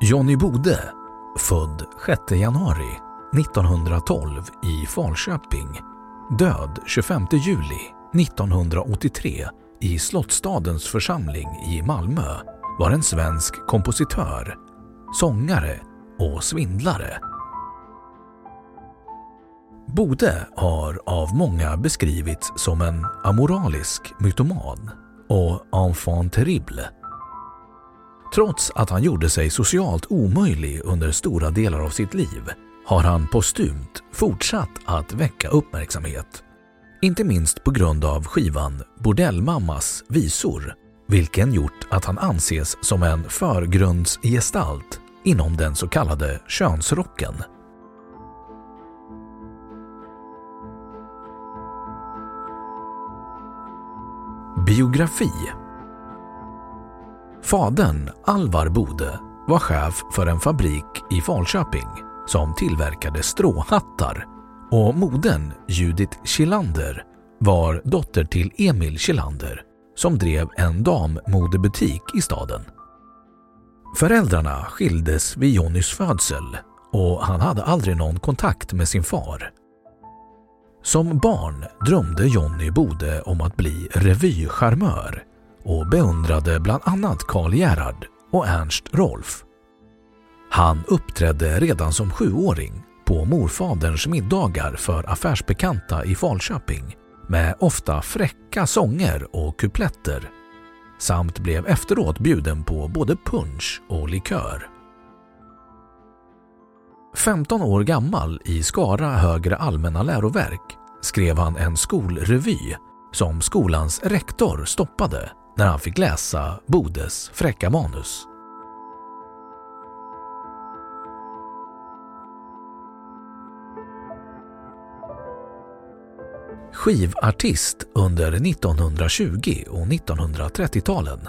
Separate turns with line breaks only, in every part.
Johnny Bode, född 6 januari 1912 i Falköping, död 25 juli 1983 i Slottsstadens församling i Malmö, var en svensk kompositör, sångare och svindlare. Bode har av många beskrivits som en amoralisk mytoman och enfant terrible. Trots att han gjorde sig socialt omöjlig under stora delar av sitt liv har han postumt fortsatt att väcka uppmärksamhet. Inte minst på grund av skivan Bordellmammas visor, vilken gjort att han anses som en förgrundsgestalt inom den så kallade könsrocken. Biografi Fadern, Alvar Bode, var chef för en fabrik i Falköping som tillverkade stråhattar och modern, Judith Kilander, var dotter till Emil Kilander som drev en dammodebutik i staden. Föräldrarna skildes vid Jonnys födsel och han hade aldrig någon kontakt med sin far. Som barn drömde Jonny Bode om att bli revycharmör och beundrade bland annat Karl Gerhard och Ernst Rolf. Han uppträdde redan som sjuåring på morfaderns middagar för affärsbekanta i Falköping med ofta fräcka sånger och kupletter samt blev efteråt bjuden på både punch och likör. 15 år gammal i Skara högre allmänna läroverk skrev han en skolrevy som skolans rektor stoppade när han fick läsa Bodes fräcka manus. Skivartist under 1920 och 1930-talen.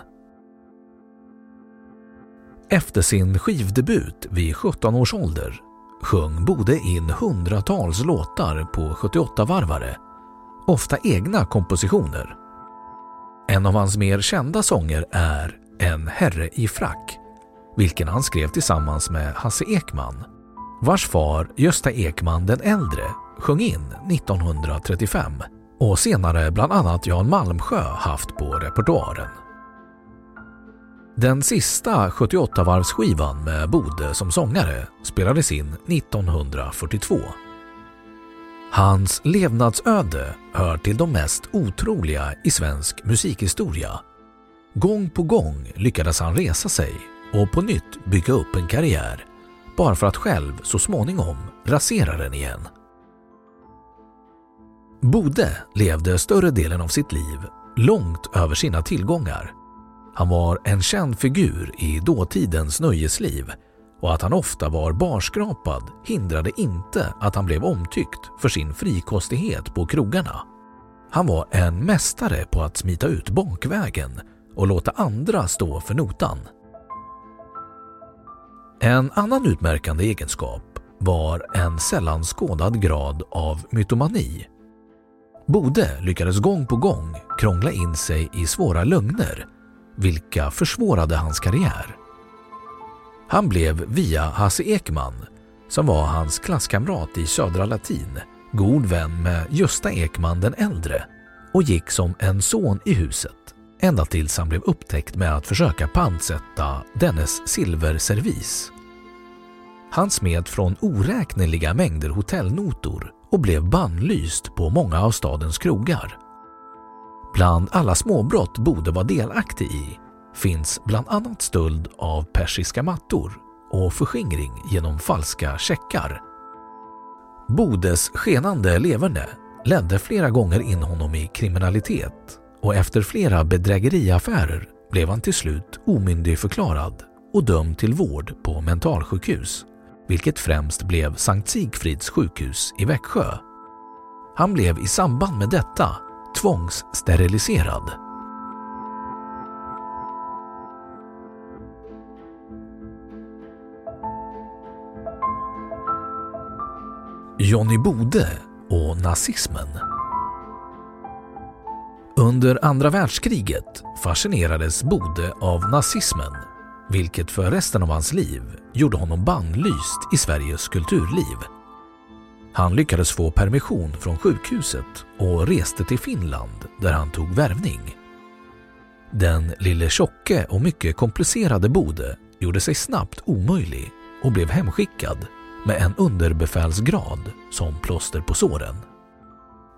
Efter sin skivdebut vid 17 års ålder sjöng Bode in hundratals låtar på 78-varvare, ofta egna kompositioner. En av hans mer kända sånger är En herre i frack, vilken han skrev tillsammans med Hasse Ekman, vars far Gösta Ekman den äldre sjöng in 1935 och senare bland annat Jan Malmsjö haft på repertoaren. Den sista 78-varvsskivan med Bode som sångare spelades in 1942. Hans levnadsöde hör till de mest otroliga i svensk musikhistoria. Gång på gång lyckades han resa sig och på nytt bygga upp en karriär bara för att själv så småningom rasera den igen. Bode levde större delen av sitt liv långt över sina tillgångar. Han var en känd figur i dåtidens nöjesliv och att han ofta var barskrapad hindrade inte att han blev omtyckt för sin frikostighet på krogarna. Han var en mästare på att smita ut bakvägen och låta andra stå för notan. En annan utmärkande egenskap var en sällan skådad grad av mytomani. Bode lyckades gång på gång krångla in sig i svåra lögner vilka försvårade hans karriär. Han blev via Hasse Ekman, som var hans klasskamrat i Södra Latin, god vän med Gösta Ekman den äldre och gick som en son i huset ända tills han blev upptäckt med att försöka pantsätta dennes silverservis. Han smed från oräkneliga mängder hotellnotor och blev bannlyst på många av stadens krogar. Bland alla småbrott Bode var delaktig i finns bland annat stöld av persiska mattor och förskingring genom falska checkar. Bodes skenande leverne ledde flera gånger in honom i kriminalitet och efter flera bedrägeriaffärer blev han till slut omyndigförklarad och dömd till vård på mentalsjukhus, vilket främst blev Sankt Sigfrids sjukhus i Växjö. Han blev i samband med detta tvångssteriliserad. Johnny Bode och nazismen. Under andra världskriget fascinerades Bode av nazismen vilket för resten av hans liv gjorde honom bannlyst i Sveriges kulturliv. Han lyckades få permission från sjukhuset och reste till Finland där han tog värvning. Den lille tjocke och mycket komplicerade Bode gjorde sig snabbt omöjlig och blev hemskickad med en underbefälsgrad som plåster på såren.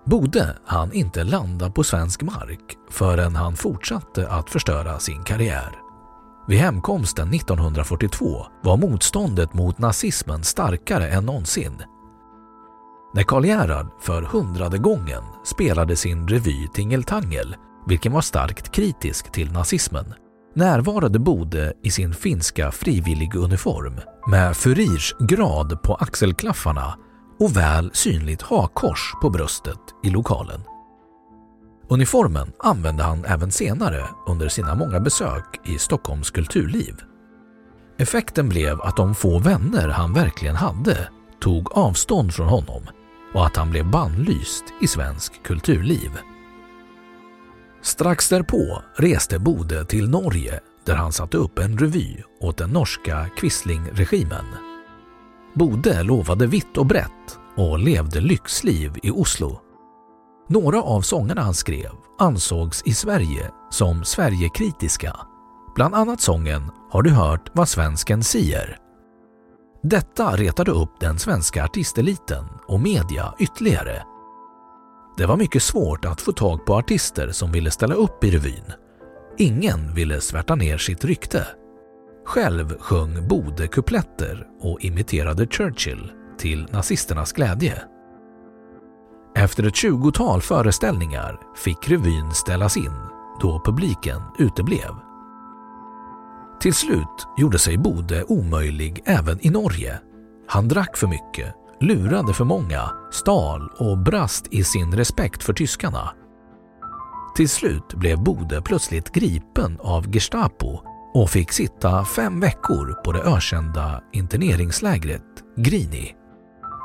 Bode han inte landa på svensk mark förrän han fortsatte att förstöra sin karriär. Vid hemkomsten 1942 var motståndet mot nazismen starkare än någonsin. När Karl Gerhard för hundrade gången spelade sin revy Tingeltangel, vilken var starkt kritisk till nazismen, närvarade Bode i sin finska frivilliguniform med Furirs grad på axelklaffarna och väl synligt hakkors på bröstet i lokalen. Uniformen använde han även senare under sina många besök i Stockholms kulturliv. Effekten blev att de få vänner han verkligen hade tog avstånd från honom och att han blev bannlyst i svensk kulturliv. Strax därpå reste Bode till Norge där han satte upp en revy åt den norska Quisling-regimen. Bode lovade vitt och brett och levde lyxliv i Oslo. Några av sångerna han skrev ansågs i Sverige som Sverigekritiska. Bland annat sången Har du hört vad svensken säger? Detta retade upp den svenska artisteliten och media ytterligare. Det var mycket svårt att få tag på artister som ville ställa upp i revyn. Ingen ville svärta ner sitt rykte. Själv sjöng Bode kupletter och imiterade Churchill till nazisternas glädje. Efter ett tjugotal föreställningar fick revyn ställas in då publiken uteblev. Till slut gjorde sig Bode omöjlig även i Norge. Han drack för mycket, lurade för många, stal och brast i sin respekt för tyskarna. Till slut blev Bode plötsligt gripen av Gestapo och fick sitta fem veckor på det ökända interneringslägret Grini.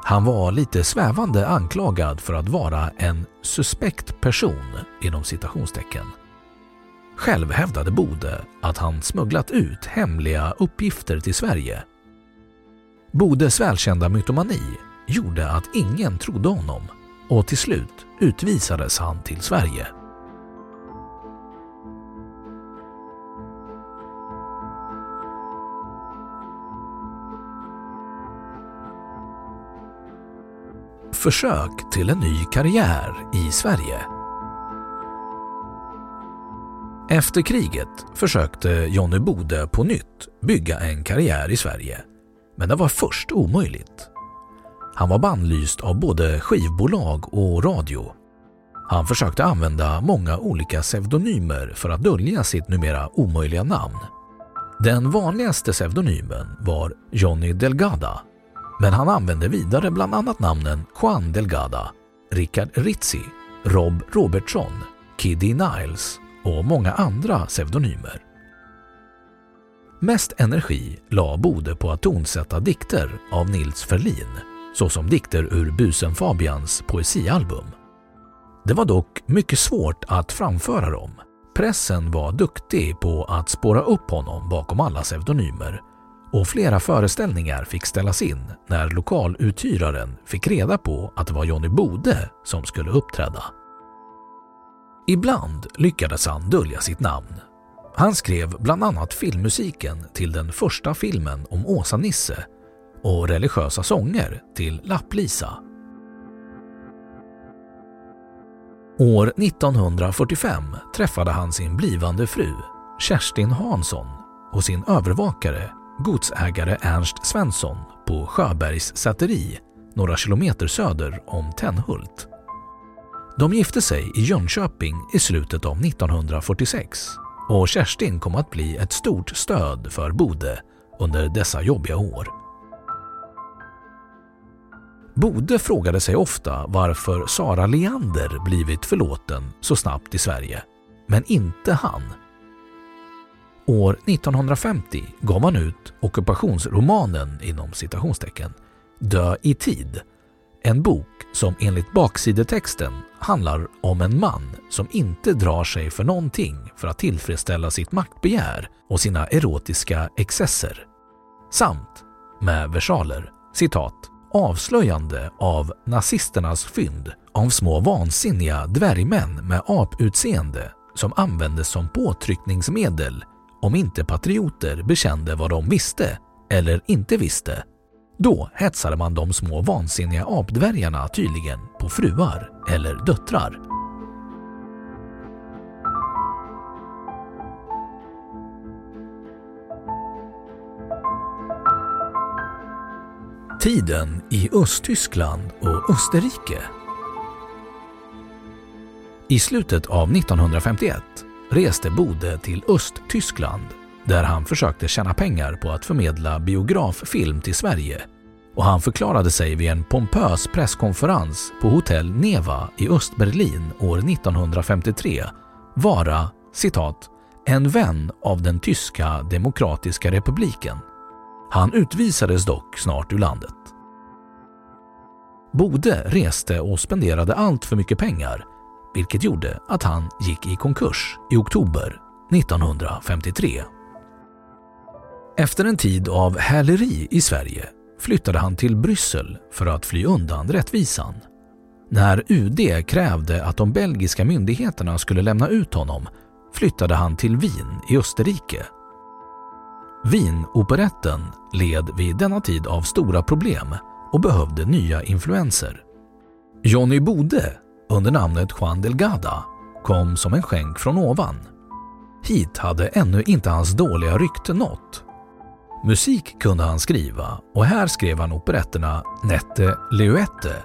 Han var lite svävande anklagad för att vara en suspekt person inom citationstecken. Själv hävdade Bode att han smugglat ut hemliga uppgifter till Sverige. Bodes välkända mytomani gjorde att ingen trodde honom och till slut utvisades han till Sverige. försök till en ny karriär i Sverige. Efter kriget försökte Johnny Bode på nytt bygga en karriär i Sverige, men det var först omöjligt. Han var bannlyst av både skivbolag och radio. Han försökte använda många olika pseudonymer för att dölja sitt numera omöjliga namn. Den vanligaste pseudonymen var Johnny Delgada, men han använde vidare bland annat namnen Juan Delgada, Richard Rizzi, Rob Robertson, Kiddy Niles och många andra pseudonymer. Mest energi la Bode på att tonsätta dikter av Nils Ferlin, såsom dikter ur Busen Fabians poesialbum. Det var dock mycket svårt att framföra dem. Pressen var duktig på att spåra upp honom bakom alla pseudonymer och flera föreställningar fick ställas in när lokaluthyraren fick reda på att det var Johnny Bode som skulle uppträda. Ibland lyckades han dölja sitt namn. Han skrev bland annat filmmusiken till den första filmen om Åsa-Nisse och religiösa sånger till Lapplisa. År 1945 träffade han sin blivande fru Kerstin Hansson och sin övervakare godsägare Ernst Svensson på Sjöbergs säteri några kilometer söder om Tenhult. De gifte sig i Jönköping i slutet av 1946 och Kerstin kom att bli ett stort stöd för Bode under dessa jobbiga år. Bode frågade sig ofta varför Sara Leander blivit förlåten så snabbt i Sverige, men inte han. År 1950 gav han ut ockupationsromanen inom citationstecken Dö i tid. En bok som enligt baksidetexten handlar om en man som inte drar sig för någonting för att tillfredsställa sitt maktbegär och sina erotiska excesser. Samt med versaler, citat, avslöjande av nazisternas fynd av små vansinniga dvärgmän med aputseende som användes som påtryckningsmedel om inte patrioter bekände vad de visste eller inte visste. Då hetsade man de små vansinniga apdvärgarna tydligen på fruar eller döttrar. Tiden i Östtyskland och Österrike I slutet av 1951 reste Bode till Östtyskland där han försökte tjäna pengar på att förmedla biograffilm till Sverige och han förklarade sig vid en pompös presskonferens på hotell Neva i Östberlin år 1953 vara citat ”en vän av den tyska demokratiska republiken”. Han utvisades dock snart ur landet. Bode reste och spenderade allt för mycket pengar vilket gjorde att han gick i konkurs i oktober 1953. Efter en tid av häleri i Sverige flyttade han till Bryssel för att fly undan rättvisan. När UD krävde att de belgiska myndigheterna skulle lämna ut honom flyttade han till Wien i Österrike. Wienoperetten led vid denna tid av stora problem och behövde nya influenser. Johnny Bode under namnet Juan Delgada kom som en skänk från ovan. Hit hade ännu inte hans dåliga rykte nått. Musik kunde han skriva och här skrev han operetterna Nette Leuette,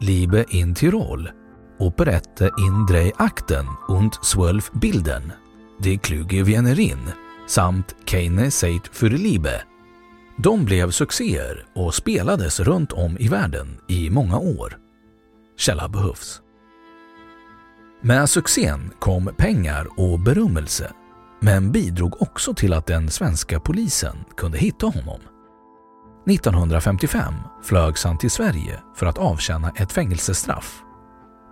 Liebe in Tirol, Operette in drei Akten und zwölf Bilden, Die Kluge Wienerin samt Keine Seit für Liebe. De blev succéer och spelades runt om i världen i många år. Källa behövs. Med succén kom pengar och berömmelse, men bidrog också till att den svenska polisen kunde hitta honom. 1955 flögs han till Sverige för att avtjäna ett fängelsestraff.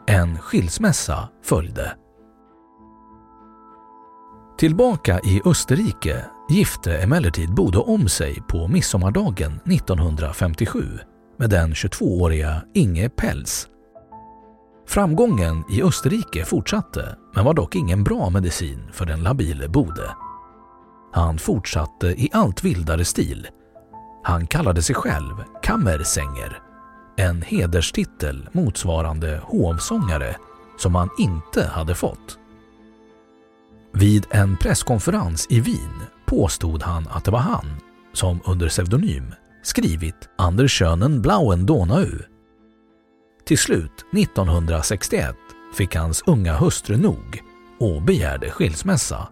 En skilsmässa följde. Tillbaka i Österrike gifte emellertid Bode om sig på midsommardagen 1957 med den 22-åriga Inge Pels Framgången i Österrike fortsatte men var dock ingen bra medicin för den labile Bode. Han fortsatte i allt vildare stil. Han kallade sig själv Kammersänger, en hederstitel motsvarande hovsångare som han inte hade fått. Vid en presskonferens i Wien påstod han att det var han som under pseudonym skrivit Anders Schönen Blauen Donau. Till slut 1961 fick hans unga hustru nog och begärde skilsmässa.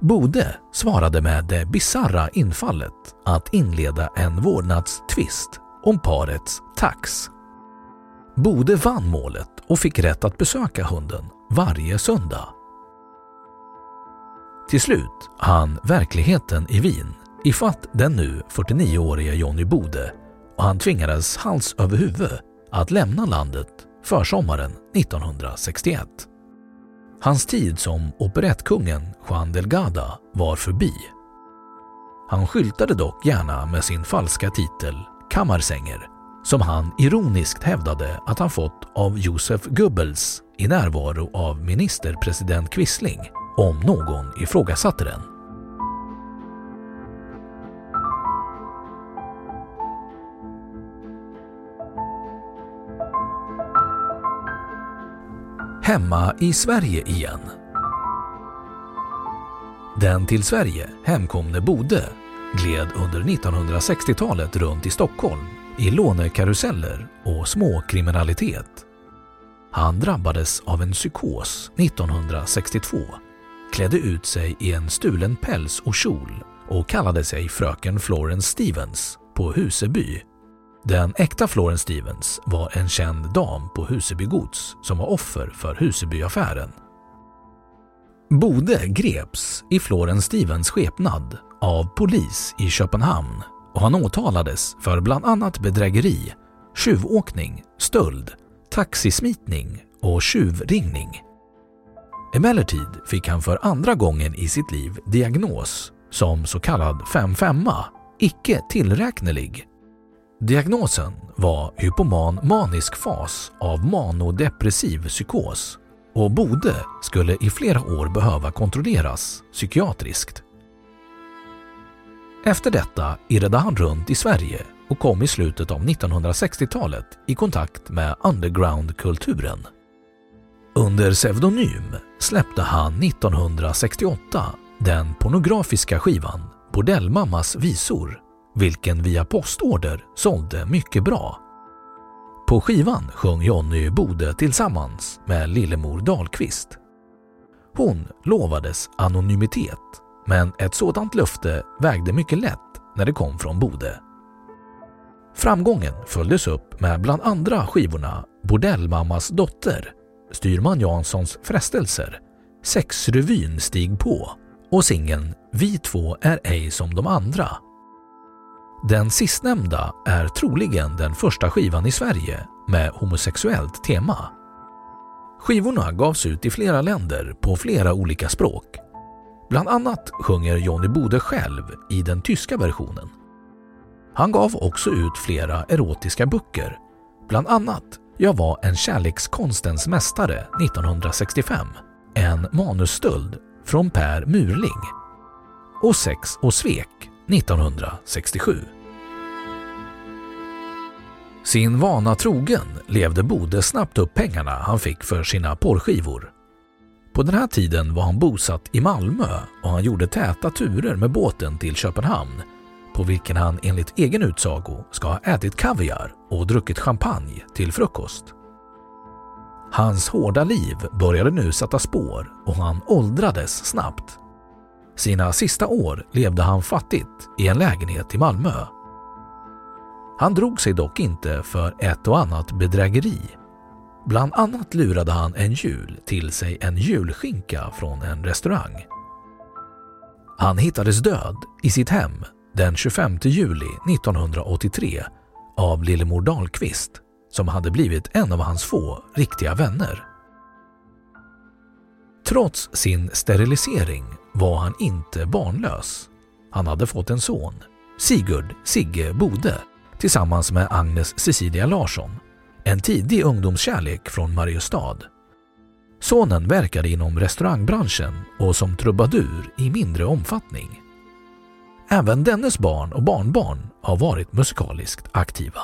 Bode svarade med det bizarra infallet att inleda en vårdnadstvist om parets tax. Bode vann målet och fick rätt att besöka hunden varje söndag. Till slut hann verkligheten i Wien ifatt den nu 49-årige Johnny Bode och han tvingades hals över huvud att lämna landet försommaren 1961. Hans tid som operettkungen Juan Delgada var förbi. Han skyltade dock gärna med sin falska titel kammarsänger som han ironiskt hävdade att han fått av Josef Goebbels i närvaro av ministerpresident Quisling om någon ifrågasatte den. Hemma i Sverige igen. Den till Sverige hemkomne Bode gled under 1960-talet runt i Stockholm i lånekaruseller och småkriminalitet. Han drabbades av en psykos 1962, klädde ut sig i en stulen päls och kjol och kallade sig fröken Florence Stevens på Huseby. Den äkta Florence Stevens var en känd dam på Huseby gods som var offer för Husebyaffären. Bode greps i Florence Stevens skepnad av polis i Köpenhamn och han åtalades för bland annat bedrägeri, tjuvåkning, stöld, taxismitning och tjuvringning. Emellertid fick han för andra gången i sitt liv diagnos som så kallad 5-5, icke tillräknelig. Diagnosen var hypoman manisk fas av manodepressiv psykos och Bode skulle i flera år behöva kontrolleras psykiatriskt. Efter detta irrade han runt i Sverige och kom i slutet av 1960-talet i kontakt med undergroundkulturen. Under pseudonym släppte han 1968 den pornografiska skivan Bordellmammas visor, vilken via postorder sålde mycket bra. På skivan sjöng Jonny Bode tillsammans med Lillemor Dahlqvist. Hon lovades anonymitet men ett sådant löfte vägde mycket lätt när det kom från Bode. Framgången följdes upp med bland andra skivorna Bordellmammas dotter, Styrman Janssons frestelser, Sexrevyn Stig på och singeln Vi två är ej som de andra. Den sistnämnda är troligen den första skivan i Sverige med homosexuellt tema. Skivorna gavs ut i flera länder på flera olika språk Bland annat sjunger Johnny Bode själv i den tyska versionen. Han gav också ut flera erotiska böcker, bland annat jag var en kärlekskonstens mästare 1965, en manusstöld från Per Murling. Och Sex och svek 1967. Sin vana trogen levde Bode snabbt upp pengarna han fick för sina porrskivor. På den här tiden var han bosatt i Malmö och han gjorde täta turer med båten till Köpenhamn på vilken han enligt egen utsago ska ha ätit kaviar och druckit champagne till frukost. Hans hårda liv började nu sätta spår och han åldrades snabbt. Sina sista år levde han fattigt i en lägenhet i Malmö. Han drog sig dock inte för ett och annat bedrägeri Bland annat lurade han en jul till sig en julskinka från en restaurang. Han hittades död i sitt hem den 25 juli 1983 av Lillemor Dahlqvist som hade blivit en av hans få riktiga vänner. Trots sin sterilisering var han inte barnlös. Han hade fått en son, Sigurd Sigge Bode, tillsammans med Agnes Cecilia Larsson en tidig ungdomskärlek från Mariestad. Sonen verkade inom restaurangbranschen och som trubadur i mindre omfattning. Även dennes barn och barnbarn har varit musikaliskt aktiva.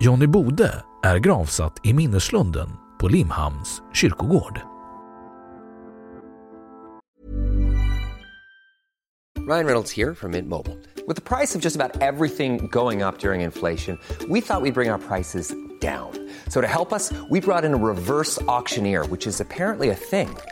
Johnny Bode är gravsatt i minneslunden på Limhamns kyrkogård.
Ryan Reynolds här från Mint Mobile. priset på nästan allt just about upp under inflationen, trodde vi att vi skulle bring våra priser. down. So to help us, we brought in a reverse auctioneer, which is apparently a thing.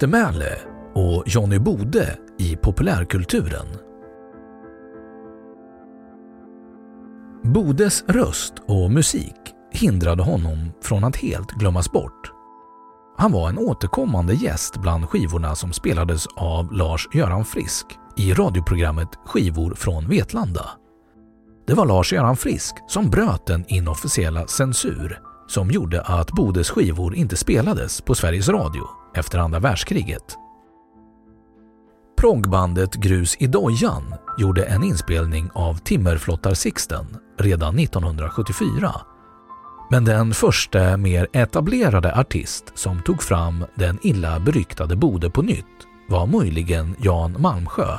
Eftermäle och Johnny Bode i populärkulturen. Bodes röst och musik hindrade honom från att helt glömmas bort. Han var en återkommande gäst bland skivorna som spelades av Lars-Göran Frisk i radioprogrammet Skivor från Vetlanda. Det var Lars-Göran Frisk som bröt den inofficiella censur som gjorde att Bodes skivor inte spelades på Sveriges Radio efter andra världskriget. Proggbandet Grus i dojan gjorde en inspelning av Timmerflottar Sixten redan 1974. Men den första mer etablerade artist som tog fram den illa beryktade Bode på nytt var möjligen Jan Malmsjö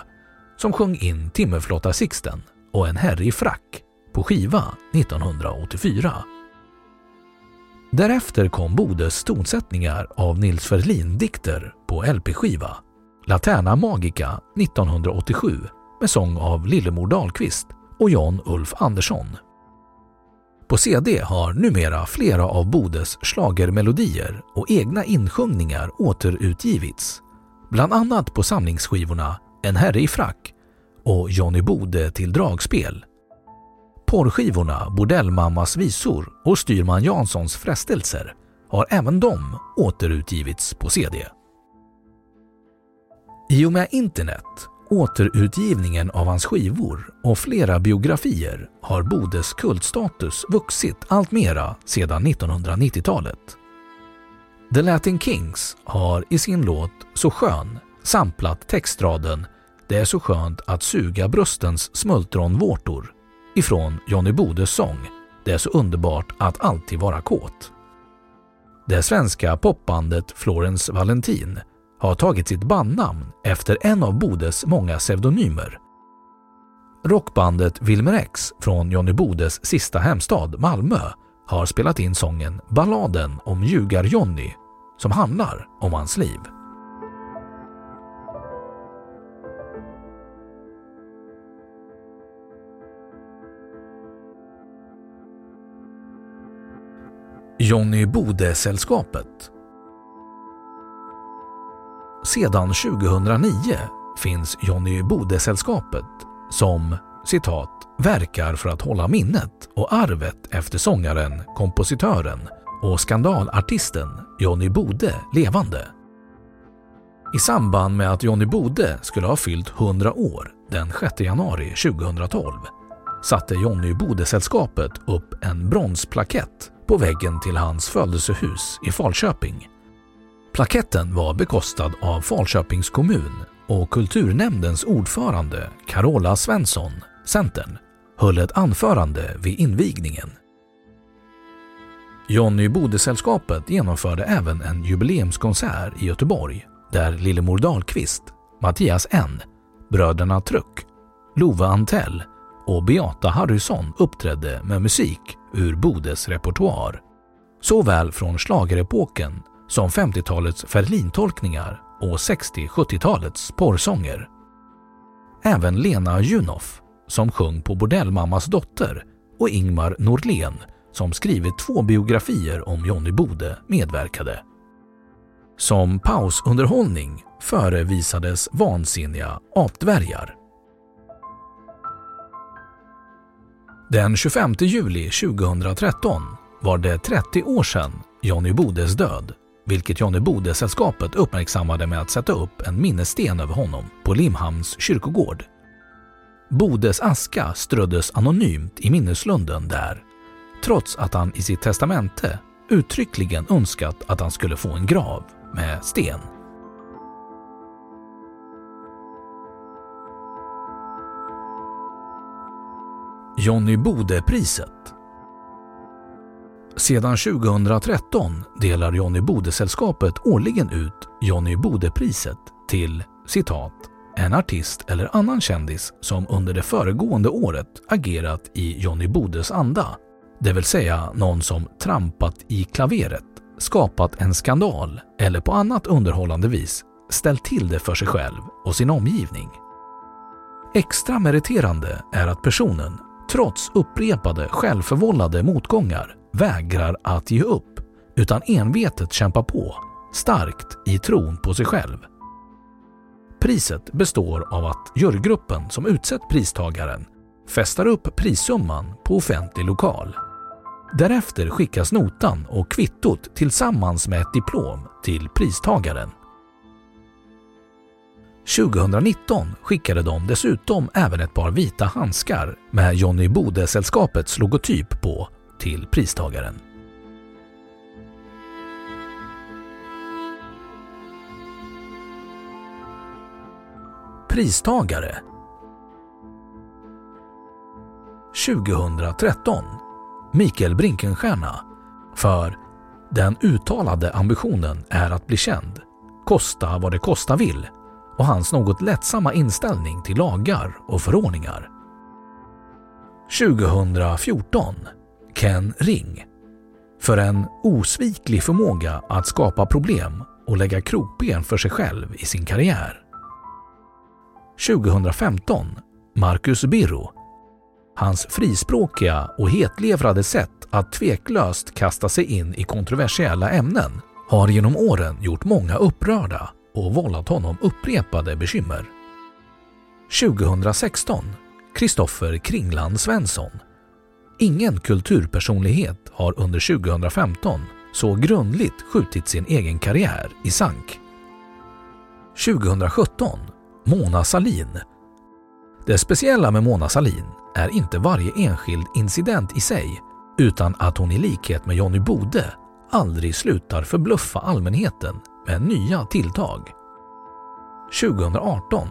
som sjöng in Timmerflottar Sixten och En herre i frack på skiva 1984. Därefter kom Bodes tonsättningar av Nils Ferlin-dikter på LP-skiva Laterna Magica 1987 med sång av Lillemor Dahlqvist och Jan Ulf Andersson. På CD har numera flera av Bodes slagermelodier och egna insjungningar återutgivits, bland annat på samlingsskivorna En herre i frack och Johnny Bode till dragspel Porrskivorna Bordellmammas visor och Styrman Janssons frestelser har även de återutgivits på CD. I och med internet, återutgivningen av hans skivor och flera biografier har Bodes kultstatus vuxit allt mera sedan 1990-talet. The Latin Kings har i sin låt Så skön samplat textraden “Det är så skönt att suga bröstens smultronvårtor” ifrån Johnny Bodes sång “Det är så underbart att alltid vara kåt”. Det svenska popbandet Florence Valentin har tagit sitt bandnamn efter en av Bodes många pseudonymer. Rockbandet Wilmer X från Johnny Bodes sista hemstad Malmö har spelat in sången Balladen om Ljugar-Johnny som handlar om hans liv. Johnny Bode-sällskapet Sedan 2009 finns Johnny Bode-sällskapet som citat verkar för att hålla minnet och arvet efter sångaren, kompositören och skandalartisten Johnny Bode levande. I samband med att Johnny Bode skulle ha fyllt 100 år den 6 januari 2012 satte Johnny Bode-sällskapet upp en bronsplakett på väggen till hans födelsehus i Falköping. Plaketten var bekostad av Falköpings kommun och kulturnämndens ordförande Carola Svensson, Centern, höll ett anförande vid invigningen. Johnny Bode-sällskapet genomförde även en jubileumskonsert i Göteborg där Lillemor Dahlqvist, Mattias N, bröderna Truck, Love Antell och Beata Harrison uppträdde med musik ur Bodes repertoar. Såväl från slagerepoken som 50-talets Ferlin-tolkningar och 60-70-talets porrsånger. Även Lena Junoff, som sjöng på Bordellmammas dotter, och Ingmar Norlén, som skrivit två biografier om Johnny Bode, medverkade. Som pausunderhållning förevisades vansinniga apdvärgar. Den 25 juli 2013 var det 30 år sedan Johnny Bodes död, vilket Johnny Bode-sällskapet uppmärksammade med att sätta upp en minnessten över honom på Limhamns kyrkogård. Bodes aska ströddes anonymt i minneslunden där, trots att han i sitt testamente uttryckligen önskat att han skulle få en grav med sten. Johnny Bode-priset Sedan 2013 delar Johnny Bode-sällskapet årligen ut Johnny Bode-priset till citat en artist eller annan kändis som under det föregående året agerat i Johnny Bodes anda. Det vill säga någon som trampat i klaveret, skapat en skandal eller på annat underhållande vis ställt till det för sig själv och sin omgivning. Extra meriterande är att personen, trots upprepade självförvållade motgångar, vägrar att ge upp utan envetet kämpar på, starkt i tron på sig själv. Priset består av att jurygruppen som utsett pristagaren festar upp prissumman på offentlig lokal. Därefter skickas notan och kvittot tillsammans med ett diplom till pristagaren. 2019 skickade de dessutom även ett par vita handskar med Johnny Bode-sällskapets logotyp på till pristagaren. Pristagare. 2013 Mikael Brinkenstierna. För den uttalade ambitionen är att bli känd, kosta vad det kosta vill och hans något lättsamma inställning till lagar och förordningar. 2014 Ken Ring för en osviklig förmåga att skapa problem och lägga krokben för sig själv i sin karriär. 2015 Marcus Birro Hans frispråkiga och hetlevrade sätt att tveklöst kasta sig in i kontroversiella ämnen har genom åren gjort många upprörda och vållat honom upprepade bekymmer. 2016 Kristoffer Kringland Svensson Ingen kulturpersonlighet har under 2015 så grundligt skjutit sin egen karriär i sank. 2017 Mona Salin Det speciella med Mona Salin är inte varje enskild incident i sig utan att hon i likhet med Johnny Bode aldrig slutar förbluffa allmänheten med nya tilltag. 2018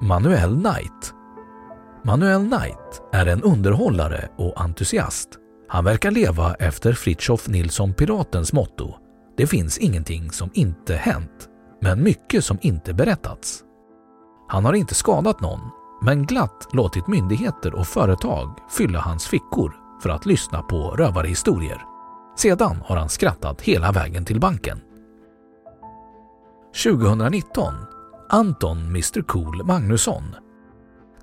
Manuel Knight Manuel Knight är en underhållare och entusiast. Han verkar leva efter Fritjof Nilsson Piratens motto “Det finns ingenting som inte hänt, men mycket som inte berättats”. Han har inte skadat någon, men glatt låtit myndigheter och företag fylla hans fickor för att lyssna på rövarhistorier. Sedan har han skrattat hela vägen till banken. 2019 Anton Mr Cool Magnusson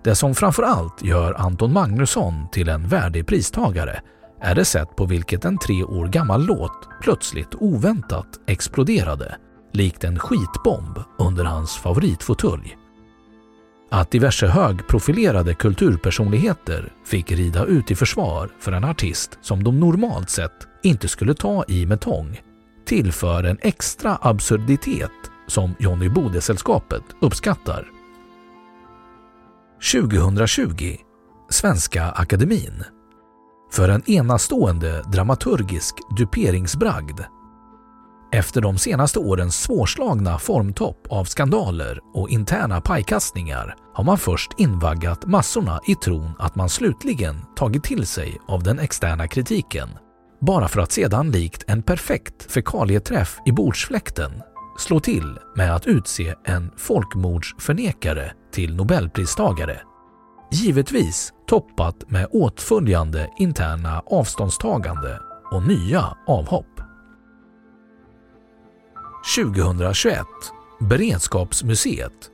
det som framförallt gör Anton Magnusson till en värdig pristagare är det sätt på vilket en tre år gammal låt plötsligt oväntat exploderade, likt en skitbomb under hans favoritfåtölj. Att diverse högprofilerade kulturpersonligheter fick rida ut i försvar för en artist som de normalt sett inte skulle ta i med tång tillför en extra absurditet som Johnny Bode-sällskapet uppskattar. 2020 Svenska Akademin för en enastående dramaturgisk duperingsbragd. Efter de senaste årens svårslagna formtopp av skandaler och interna pajkastningar har man först invaggat massorna i tron att man slutligen tagit till sig av den externa kritiken bara för att sedan likt en perfekt fekalieträff i bordsfläkten slå till med att utse en folkmordsförnekare till nobelpristagare. Givetvis toppat med åtföljande interna avståndstagande och nya avhopp. 2021 Beredskapsmuseet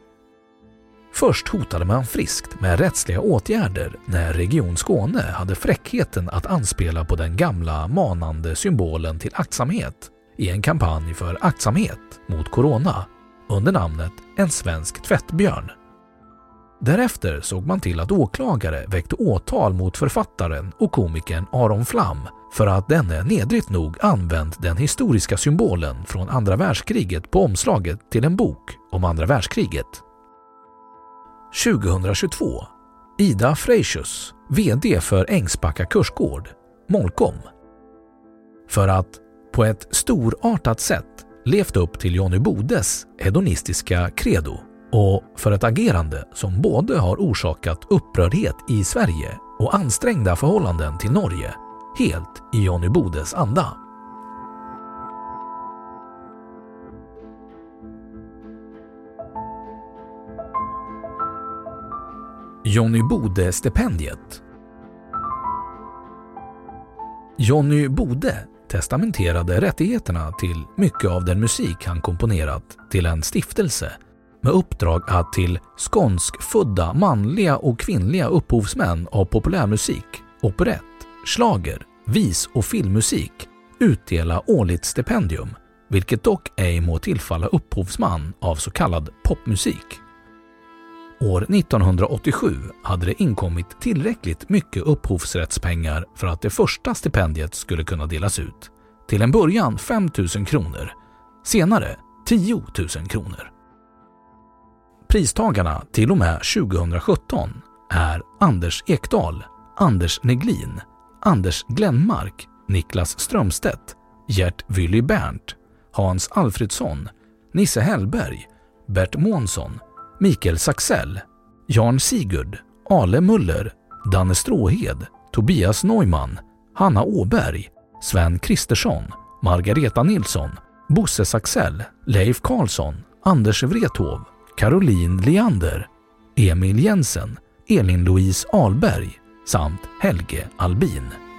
Först hotade man friskt med rättsliga åtgärder när Region Skåne hade fräckheten att anspela på den gamla manande symbolen till aktsamhet i en kampanj för aktsamhet mot corona under namnet En svensk tvättbjörn. Därefter såg man till att åklagare väckte åtal mot författaren och komikern Aron Flam för att denne nedrigt nog använt den historiska symbolen från andra världskriget på omslaget till en bok om andra världskriget. 2022 Ida Freisius, VD för Ängsbacka kursgård, Molkom. För att på ett storartat sätt levt upp till Johnny Bodes hedonistiska credo och för ett agerande som både har orsakat upprördhet i Sverige och ansträngda förhållanden till Norge, helt i Johnny Bodes anda. Johnny Bode-stipendiet Johnny Bode testamenterade rättigheterna till mycket av den musik han komponerat till en stiftelse med uppdrag att till skånskfödda manliga och kvinnliga upphovsmän av populärmusik, operett, slager, vis och filmmusik utdela årligt stipendium, vilket dock ej må tillfalla upphovsman av så kallad popmusik. År 1987 hade det inkommit tillräckligt mycket upphovsrättspengar för att det första stipendiet skulle kunna delas ut. Till en början 5 000 kronor, senare 10 000 kronor. Pristagarna till och med 2017 är Anders Ekdal, Anders Neglin, Anders Glenmark, Niklas Strömstedt, Gert Willy Berndt, Hans Alfredsson, Nisse Hellberg, Bert Månsson, Mikael Saxell, Jan Sigurd, Ale Muller, Danne Stråhed, Tobias Neumann, Hanna Åberg, Sven Kristersson, Margareta Nilsson, Bosse Saxell, Leif Karlsson, Anders Wrethov, Caroline Leander, Emil Jensen, Elin-Louise Alberg samt Helge Albin.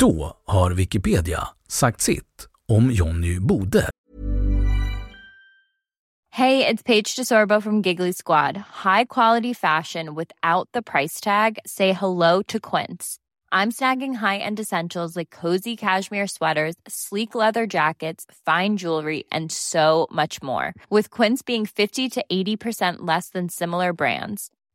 Då har Wikipedia sagt sitt om Jonny Bode.
Hey, it's Paige DeSorbo from Giggly Squad. High quality fashion without the price tag. Say hello to Quince. I'm snagging high-end essentials like cozy cashmere sweaters, sleek leather jackets, fine jewelry, and so much more. With Quince being 50 to 80% less than similar brands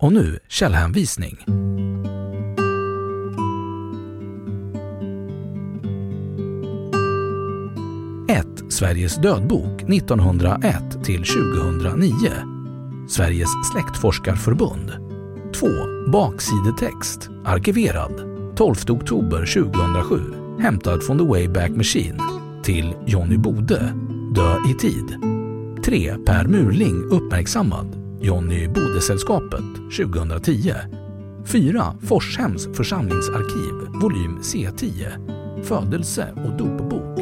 Och nu källhänvisning. 1. Sveriges dödbok 1901 till 2009. Sveriges släktforskarförbund. 2. Baksidetext, arkiverad, 12 oktober 2007, hämtad från The Wayback Machine, till Johnny Bode, Dö i tid. 3. Per Murling uppmärksammad, Johnny Bode-sällskapet, 2010. 4. Forshems församlingsarkiv, volym C10, födelse och dopbok